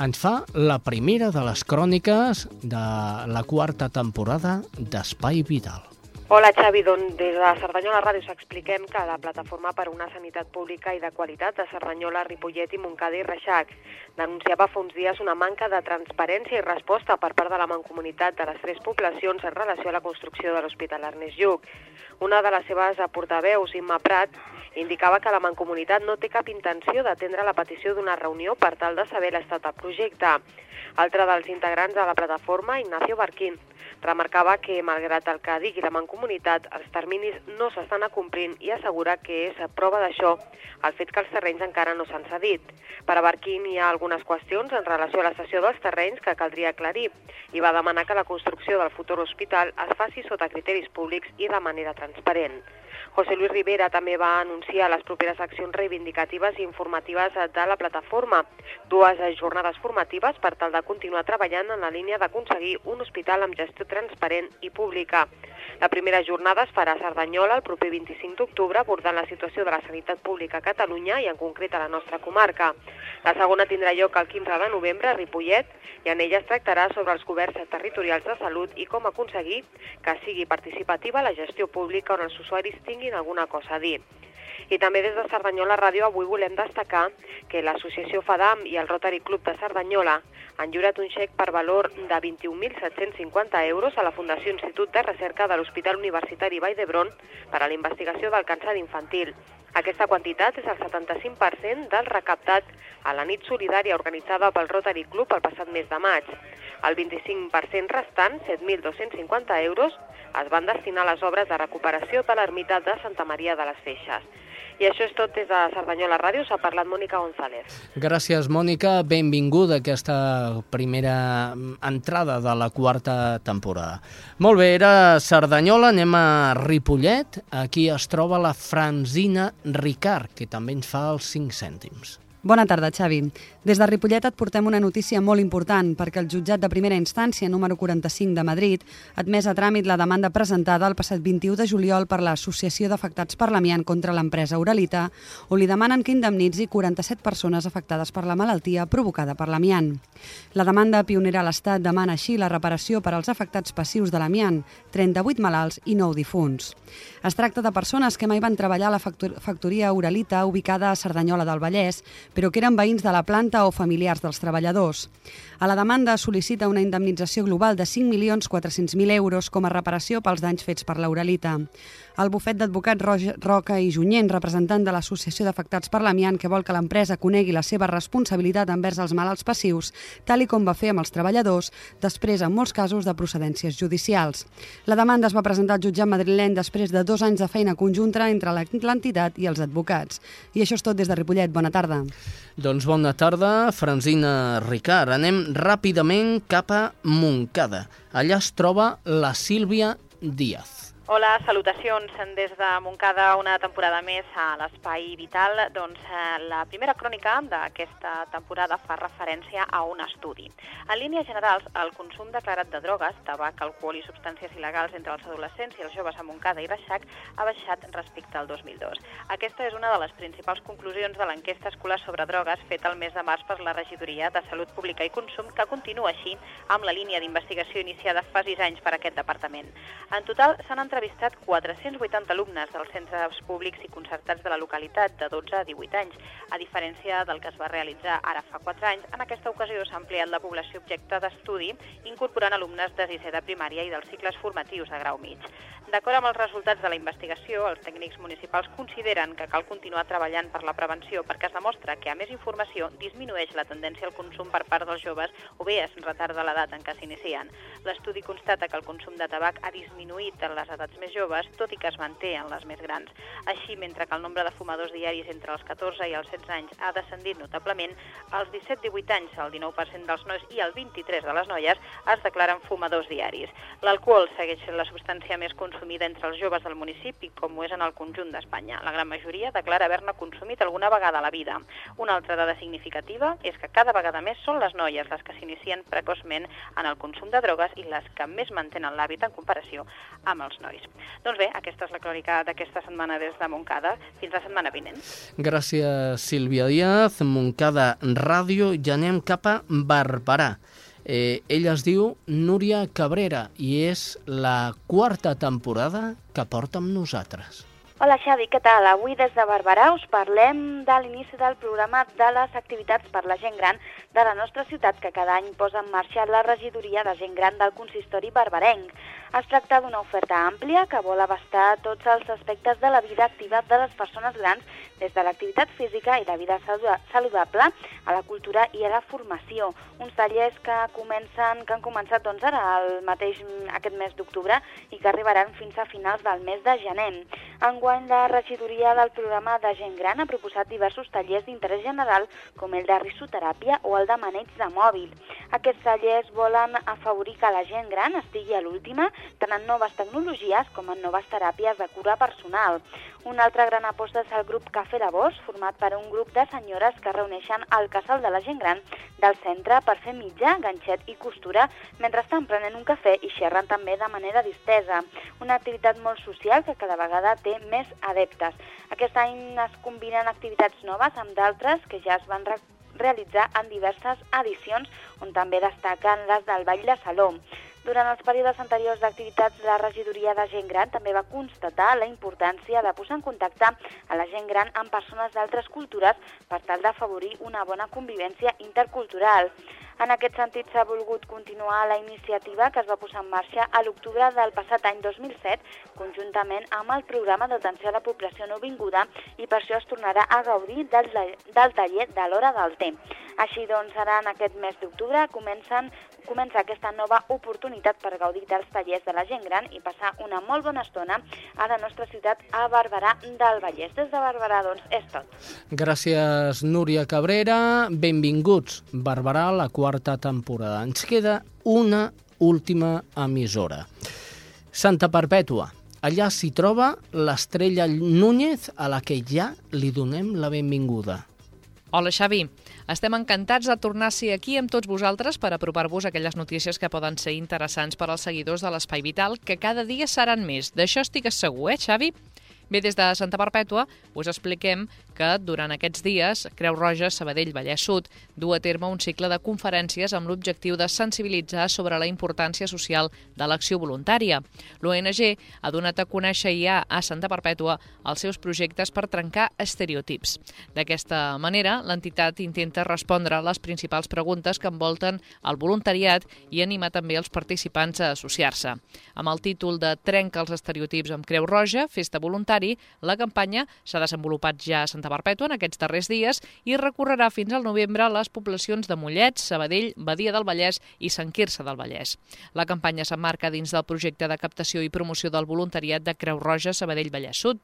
ens fa la primera de les cròniques de la quarta temporada d'Espai Vital. Hola Xavi, doncs des de Cerdanyola Ràdio s'expliquem que la plataforma per una sanitat pública i de qualitat de Cerdanyola, Ripollet i Montcada i Reixac denunciava fa uns dies una manca de transparència i resposta per part de la mancomunitat de les tres poblacions en relació a la construcció de l'Hospital Ernest Lluc. Una de les seves portaveus, Imma Prat, indicava que la Mancomunitat no té cap intenció d'atendre la petició d'una reunió per tal de saber l'estat del projecte. Altre dels integrants de la plataforma, Ignacio Barquín, Remarcava que, malgrat el que digui la Mancomunitat, els terminis no s'estan acomplint i assegura que és prova d'això el fet que els terrenys encara no s'han cedit. Per a Barquín hi ha algunes qüestions en relació a la cessió dels terrenys que caldria aclarir i va demanar que la construcció del futur hospital es faci sota criteris públics i de manera transparent. José Luis Rivera també va anunciar les properes accions reivindicatives i informatives de la plataforma, dues jornades formatives per tal de continuar treballant en la línia d'aconseguir un hospital amb gestió transparent i pública. La primera jornada es farà a Cerdanyola el proper 25 d'octubre abordant la situació de la sanitat pública a Catalunya i en concret a la nostra comarca. La segona tindrà lloc el 15 de novembre a Ripollet i en ella es tractarà sobre els governs territorials de salut i com aconseguir que sigui participativa la gestió pública on els usuaris tinguin alguna cosa a dir. I també des de Cerdanyola Ràdio avui volem destacar que l'associació FADAM i el Rotary Club de Cerdanyola han jurat un xec per valor de 21.750 euros a la Fundació Institut de Recerca de l'Hospital Universitari Vall d'Hebron per a la investigació del càncer infantil. Aquesta quantitat és el 75% del recaptat a la nit solidària organitzada pel Rotary Club el passat mes de maig. El 25% restant, 7.250 euros, es van destinar a les obres de recuperació de l'ermita de Santa Maria de les Feixes. I això és tot des de Cerdanyola Ràdio. S'ha parlat Mònica González. Gràcies, Mònica. Benvinguda a aquesta primera entrada de la quarta temporada. Molt bé, era Cerdanyola, anem a Ripollet. Aquí es troba la Franzina Ricard, que també ens fa els 5 cèntims. Bona tarda, Xavi. Des de Ripollet et portem una notícia molt important perquè el jutjat de primera instància número 45 de Madrid ha admès a tràmit la demanda presentada el passat 21 de juliol per l'Associació d'Afectats per l'Amiant contra l'empresa Uralita, on li demanen que indemnitzi 47 persones afectades per la malaltia provocada per l'amiant. La demanda pionera a l'Estat demana així la reparació per als afectats passius de l'amiant, 38 malalts i 9 difunts. Es tracta de persones que mai van treballar a la factoria Uralita ubicada a Cerdanyola del Vallès, però que eren veïns de la planta planta o familiars dels treballadors. A la demanda sol·licita una indemnització global de 5.400.000 euros com a reparació pels danys fets per l'Uralita. El bufet d'advocats Roca i Junyent, representant de l'Associació d'Afectats per l'Amiant, que vol que l'empresa conegui la seva responsabilitat envers els malalts passius, tal i com va fer amb els treballadors, després en molts casos de procedències judicials. La demanda es va presentar al jutjat madrileny després de dos anys de feina conjunta entre l'entitat i els advocats. I això és tot des de Ripollet. Bona tarda. Doncs bona tarda, Franzina Ricard. Anem ràpidament cap a Montcada. Allà es troba la Sílvia Díaz. Hola, salutacions des de Montcada, una temporada més a l'Espai Vital. Doncs eh, la primera crònica d'aquesta temporada fa referència a un estudi. En línies generals, el consum declarat de drogues, tabac, alcohol i substàncies il·legals entre els adolescents i els joves a Montcada i Reixac ha baixat respecte al 2002. Aquesta és una de les principals conclusions de l'enquesta escolar sobre drogues feta el mes de març per la Regidoria de Salut Pública i Consum, que continua així amb la línia d'investigació iniciada fa sis anys per aquest departament. En total, s'han entrevistat entrevistat 480 alumnes dels centres públics i concertats de la localitat de 12 a 18 anys. A diferència del que es va realitzar ara fa 4 anys, en aquesta ocasió s'ha ampliat la població objecte d'estudi, incorporant alumnes de sisè de primària i dels cicles formatius de grau mig. D'acord amb els resultats de la investigació, els tècnics municipals consideren que cal continuar treballant per la prevenció perquè es demostra que a més informació disminueix la tendència al consum per part dels joves o bé es retarda l'edat en què s'inicien. L'estudi constata que el consum de tabac ha disminuït en les edats més joves, tot i que es manté en les més grans. Així, mentre que el nombre de fumadors diaris entre els 14 i els 16 anys ha descendit notablement, als 17-18 anys el 19% dels nois i el 23% de les noies es declaren fumadors diaris. L'alcohol segueix sent la substància més consumida entre els joves del municipi, com ho és en el conjunt d'Espanya. La gran majoria declara haver-ne consumit alguna vegada a la vida. Una altra dada significativa és que cada vegada més són les noies les que s'inicien precoçment en el consum de drogues i les que més mantenen l'hàbit en comparació amb els nois. Doncs bé, aquesta és la crònica d'aquesta setmana des de Montcada. Fins la setmana vinent. Gràcies, Sílvia Díaz. Montcada Ràdio. Ja anem cap a Barberà. Eh, ella es diu Núria Cabrera i és la quarta temporada que porta amb nosaltres. Hola Xavi, què tal? Avui des de Barberà us parlem de l'inici del programa de les activitats per la gent gran de la nostra ciutat que cada any posa en marxa la regidoria de gent gran del consistori barberenc. Es tracta d'una oferta àmplia que vol abastar tots els aspectes de la vida activa de les persones grans des de l'activitat física i la vida saludable a la cultura i a la formació. Uns tallers que comencen que han començat doncs, ara el mateix aquest mes d'octubre i que arribaran fins a finals del mes de gener. Enguany, la regidoria del programa de gent gran ha proposat diversos tallers d'interès general, com el de risoteràpia o el de maneig de mòbil. Aquests tallers volen afavorir que la gent gran estigui a l'última, tant en noves tecnologies com en noves teràpies de cura personal. Una altra gran aposta és el grup Cafè de Bos, format per un grup de senyores que reuneixen al casal de la gent gran del centre per fer mitjà, ganxet i costura mentre estan prenent un cafè i xerren també de manera distesa. Una activitat molt social que cada vegada té més adeptes. Aquest any es combinen activitats noves amb d'altres que ja es van realitzar en diverses edicions on també destaquen les del Ball de Saló. Durant els períodes anteriors d'activitats, la regidoria de gent gran també va constatar la importància de posar en contacte a la gent gran amb persones d'altres cultures per tal d'afavorir una bona convivència intercultural. En aquest sentit, s'ha volgut continuar la iniciativa que es va posar en marxa a l'octubre del passat any 2007, conjuntament amb el programa d'atenció a la població no vinguda, i per això es tornarà a gaudir del, del taller de l'hora del temps. Així doncs, ara en aquest mes d'octubre comencen comença aquesta nova oportunitat per gaudir dels tallers de la gent gran i passar una molt bona estona a la nostra ciutat, a Barberà del Vallès. Des de Barberà, doncs, és tot. Gràcies, Núria Cabrera. Benvinguts, Barberà, la quarta temporada. Ens queda una última emissora. Santa Perpètua. Allà s'hi troba l'estrella Núñez, a la que ja li donem la benvinguda. Hola, Xavi. Estem encantats de tornar a ser aquí amb tots vosaltres per apropar-vos aquelles notícies que poden ser interessants per als seguidors de l'Espai Vital, que cada dia seran més. D'això estic segur, eh, Xavi? Bé, des de Santa Perpètua us expliquem que durant aquests dies Creu Roja Sabadell Vallès Sud du a terme un cicle de conferències amb l'objectiu de sensibilitzar sobre la importància social de l'acció voluntària. L'ONG ha donat a conèixer ja a Santa Perpètua els seus projectes per trencar estereotips. D'aquesta manera, l'entitat intenta respondre a les principals preguntes que envolten el voluntariat i animar també els participants a associar-se. Amb el títol de Trenca els estereotips amb Creu Roja, Festa Voluntària, voluntari, la campanya s'ha desenvolupat ja a Santa Perpètua en aquests darrers dies i recorrerà fins al novembre les poblacions de Mollet, Sabadell, Badia del Vallès i Sant Quirze del Vallès. La campanya s'emmarca dins del projecte de captació i promoció del voluntariat de Creu Roja Sabadell Vallès Sud.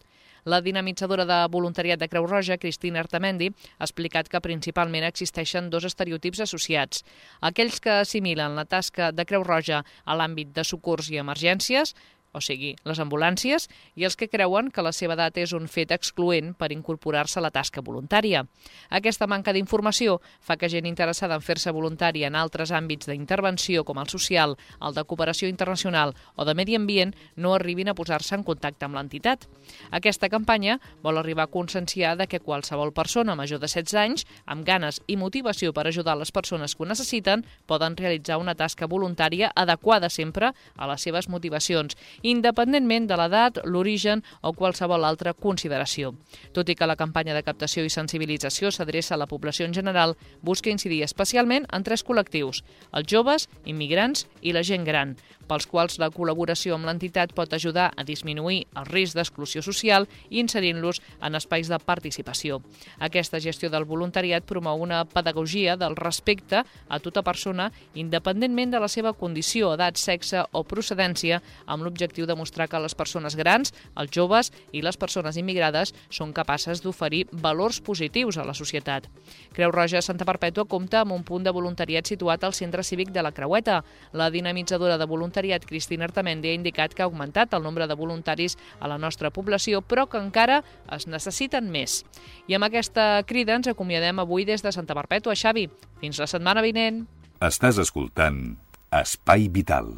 La dinamitzadora de voluntariat de Creu Roja, Cristina Artamendi, ha explicat que principalment existeixen dos estereotips associats. Aquells que assimilen la tasca de Creu Roja a l'àmbit de socors i emergències, o sigui, les ambulàncies, i els que creuen que la seva edat és un fet excloent per incorporar-se a la tasca voluntària. Aquesta manca d'informació fa que gent interessada en fer-se voluntària en altres àmbits d'intervenció com el social, el de cooperació internacional o de medi ambient no arribin a posar-se en contacte amb l'entitat. Aquesta campanya vol arribar a conscienciar de que qualsevol persona major de 16 anys, amb ganes i motivació per ajudar les persones que ho necessiten, poden realitzar una tasca voluntària adequada sempre a les seves motivacions independentment de l'edat, l'origen o qualsevol altra consideració. Tot i que la campanya de captació i sensibilització s'adreça a la població en general, busca incidir especialment en tres col·lectius, els joves, immigrants i la gent gran, pels quals la col·laboració amb l'entitat pot ajudar a disminuir el risc d'exclusió social i inserint-los en espais de participació. Aquesta gestió del voluntariat promou una pedagogia del respecte a tota persona independentment de la seva condició, edat, sexe o procedència, amb l'objectiu de mostrar que les persones grans, els joves i les persones immigrades són capaces d'oferir valors positius a la societat. Creu Roja Santa Perpètua compta amb un punt de voluntariat situat al Centre Cívic de la Creueta. La dinamitzadora de voluntariat voluntariat, Cristina Artamendi, ha indicat que ha augmentat el nombre de voluntaris a la nostra població, però que encara es necessiten més. I amb aquesta crida ens acomiadem avui des de Santa Perpètua. Xavi, fins la setmana vinent. Estàs escoltant Espai Vital.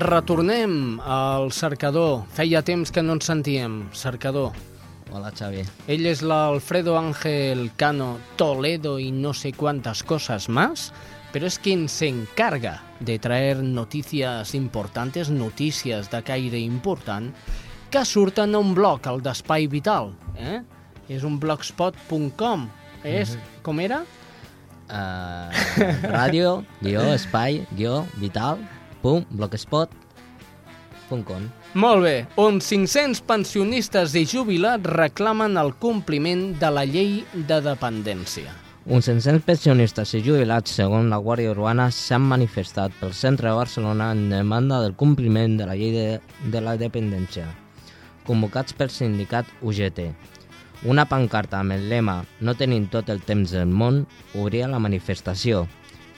Retornem al cercador. Feia temps que no ens sentíem. Cercador, Hola, Xavi. Ell és l'Alfredo Ángel Cano Toledo i no sé quantes coses més pero es quien se encarga de traer noticias importantes, noticias de caire important, que surten a un blog, el d'Espai Vital. Eh? És un blogspot.com. És, com era? Uh, ràdio, guió, espai, guió, vital, punt, blogspot.com. Molt bé, on 500 pensionistes i jubilats reclamen el compliment de la llei de dependència. Uns 500 pensionistes i jubilats, segons la Guàrdia Urbana, s'han manifestat pel centre de Barcelona en demanda del compliment de la llei de, de la dependència, convocats pel sindicat UGT. Una pancarta amb el lema No tenim tot el temps del món obria la manifestació,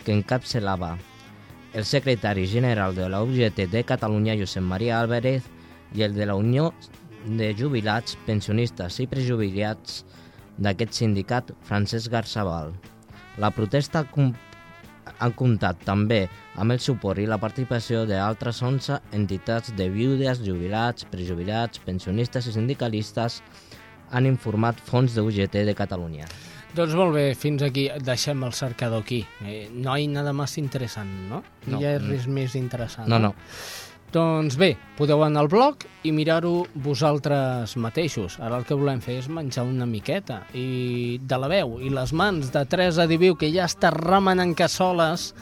que encapçalava el secretari general de la UGT de Catalunya, Josep Maria Álvarez, i el de la Unió de Jubilats, Pensionistes i Prejubilats d'aquest sindicat, Francesc Garzabal. La protesta ha comptat també amb el suport i la participació d'altres 11 entitats de viudes, jubilats, prejubilats, pensionistes i sindicalistes han informat fons de UGT de Catalunya. Doncs molt bé, fins aquí. Deixem el cercador aquí. Eh, no hi ha nada més interessant, no? No, No. hi ha res més interessant. No, no. Doncs bé, podeu anar al blog i mirar-ho vosaltres mateixos. Ara el que volem fer és menjar una miqueta. I de la veu i les mans de Teresa Diviu, que ja està remenant cassoles,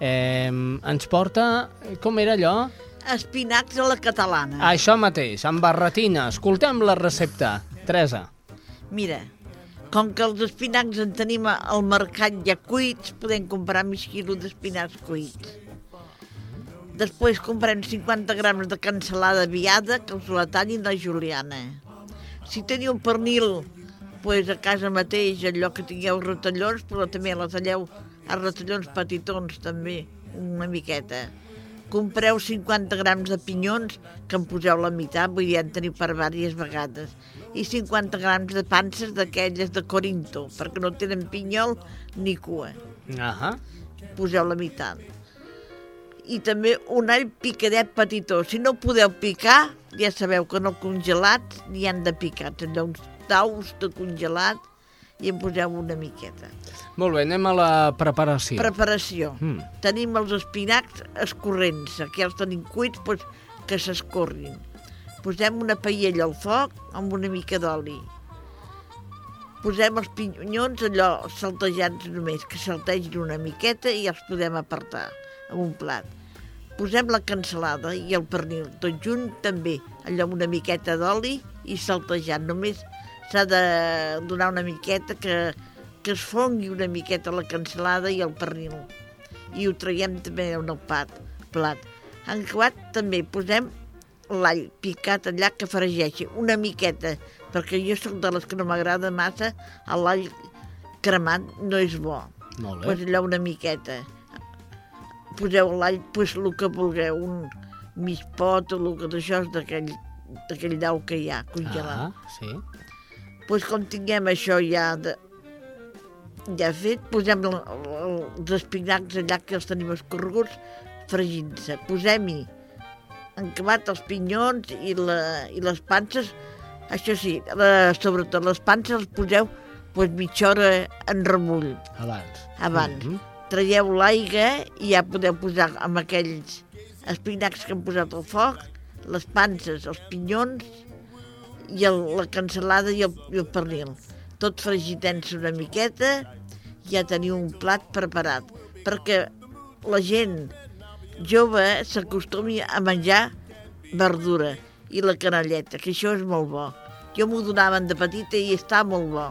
eh, ens porta... Com era allò? Espinacs a la catalana. Això mateix, amb barretina. Escoltem la recepta. Teresa. Mira, com que els espinacs en tenim al mercat ja cuits, podem comprar mig quilo d'espinacs cuits. Després comprem 50 grams de cansalada viada, que us la tallin la juliana. Si teniu pernil, pues a casa mateix, allò que tingueu rotellons, però també la talleu a rotellons petitons, també, una miqueta. Compreu 50 grams de pinyons, que en poseu la meitat, vull dir, en teniu per diverses vegades. I 50 grams de panses d'aquelles de Corinto, perquè no tenen pinyol ni cua. Ahà. Poseu la meitat. I també un all picadet petitó. Si no podeu picar, ja sabeu que no congelats ni han de picar. Allò uns daus de congelat i en poseu una miqueta. Molt bé, anem a la preparació. Preparació. Mm. Tenim els espinacs escorrents. Aquí els tenim cuits, doncs, que s'escorrin. Posem una paella al foc amb una mica d'oli. Posem els pinyons allò saltejats només, que saltegin una miqueta i els podem apartar en un plat. Posem la cansalada i el pernil, tot junt també, allò amb una miqueta d'oli i saltejant. Només s'ha de donar una miqueta que, que es fongui una miqueta la cansalada i el pernil. I ho traiem també en el plat. En acabat també posem l'all picat allà que fregeixi una miqueta, perquè jo sóc de les que no m'agrada massa, l'all cremat no és bo. Molt bé. Pues allò una miqueta. Poseu l'all, pues el que vulgueu, un mig pot o el que d'això és d'aquell d'aquell dau que hi ha congelat. Ah, sí. Pues com tinguem això ja de, ja fet, posem el, el, els espinacs allà que els tenim escorreguts fregint-se. Posem-hi encamat els pinyons i, la, i les panses. Això sí, la, sobretot les panses les poseu pues, mitja hora en remull. Abans. Abans. Mhm. Traieu l'aigua i ja podeu posar amb aquells espinacs que hem posat al foc, les panses, els pinyons i el, la cansalada i el, i el pernil. Tot fregitent-se una miqueta, ja teniu un plat preparat. Perquè la gent jove s'acostumi a menjar verdura i la canalleta, que això és molt bo. Jo m'ho donaven de petita i està molt bo.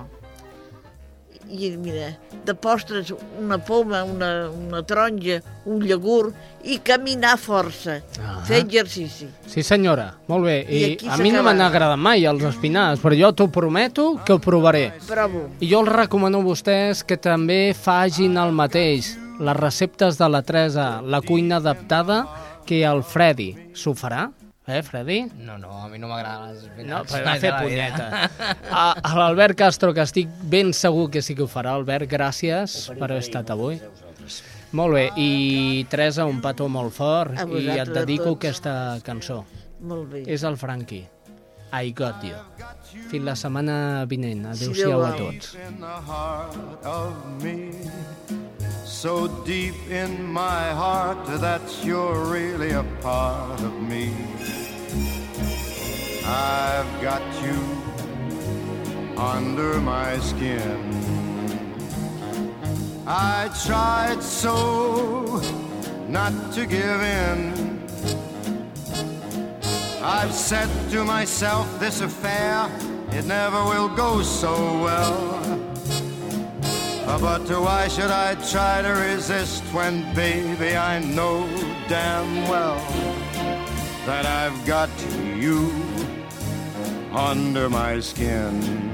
I mira, de postres una poma, una, una taronja, un llagur i caminar força, Ah. fer exercici. Sí, senyora. Molt bé. I, I a mi no m'han agradat mai els espinacs, però jo t'ho prometo que ho provaré. Bravo. I jo els recomano a vostès que també fagin el mateix. Les receptes de la Teresa, la cuina adaptada, que el Freddy s'ho farà. Eh, Freddy? No, no, a mi no m'agrada les No, però va fer punyeta. A, a l'Albert Castro, que estic ben segur que sí que ho farà. Albert, gràcies per haver estat avui. Molt bé, i Teresa, un petó molt fort, i et dedico aquesta cançó. Molt bé. És el Frankie. I got you. Fins la setmana vinent. Si Adéu-siau Déu a tots. So deep in my heart that you're really a part of me. I've got you under my skin. I tried so not to give in. I've said to myself, this affair, it never will go so well. But why should I try to resist when, baby, I know damn well that I've got you under my skin?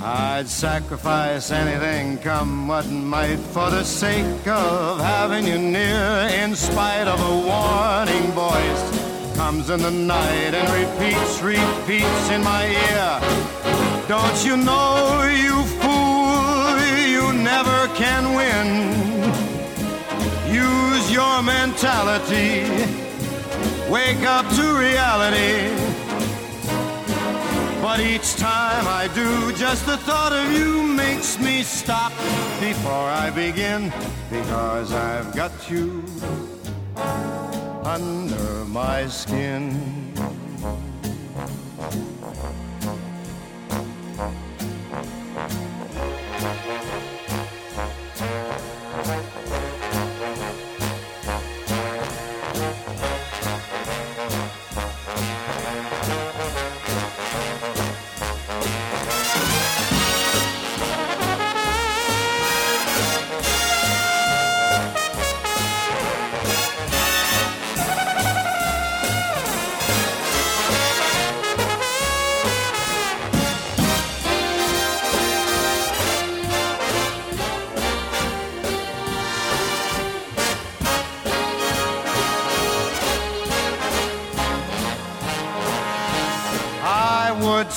I'd sacrifice anything, come what might, for the sake of having you near, in spite of a warning voice. Comes in the night and repeats, repeats in my ear. Don't you know, you fool, can win. Use your mentality, wake up to reality. But each time I do, just the thought of you makes me stop before I begin. Because I've got you under my skin.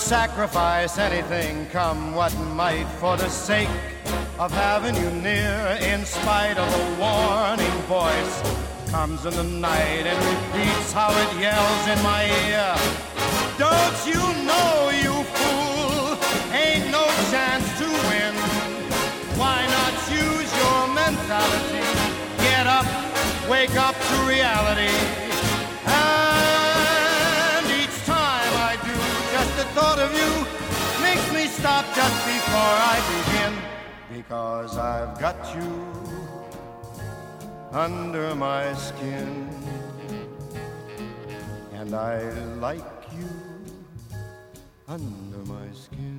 Sacrifice anything, come what might, for the sake of having you near, in spite of a warning voice. Comes in the night and repeats how it yells in my ear. Don't you know, you fool, ain't no chance to win. Why not use your mentality? Get up, wake up to reality. Thought of you makes me stop just before I begin. Because I've got you under my skin. And I like you under my skin.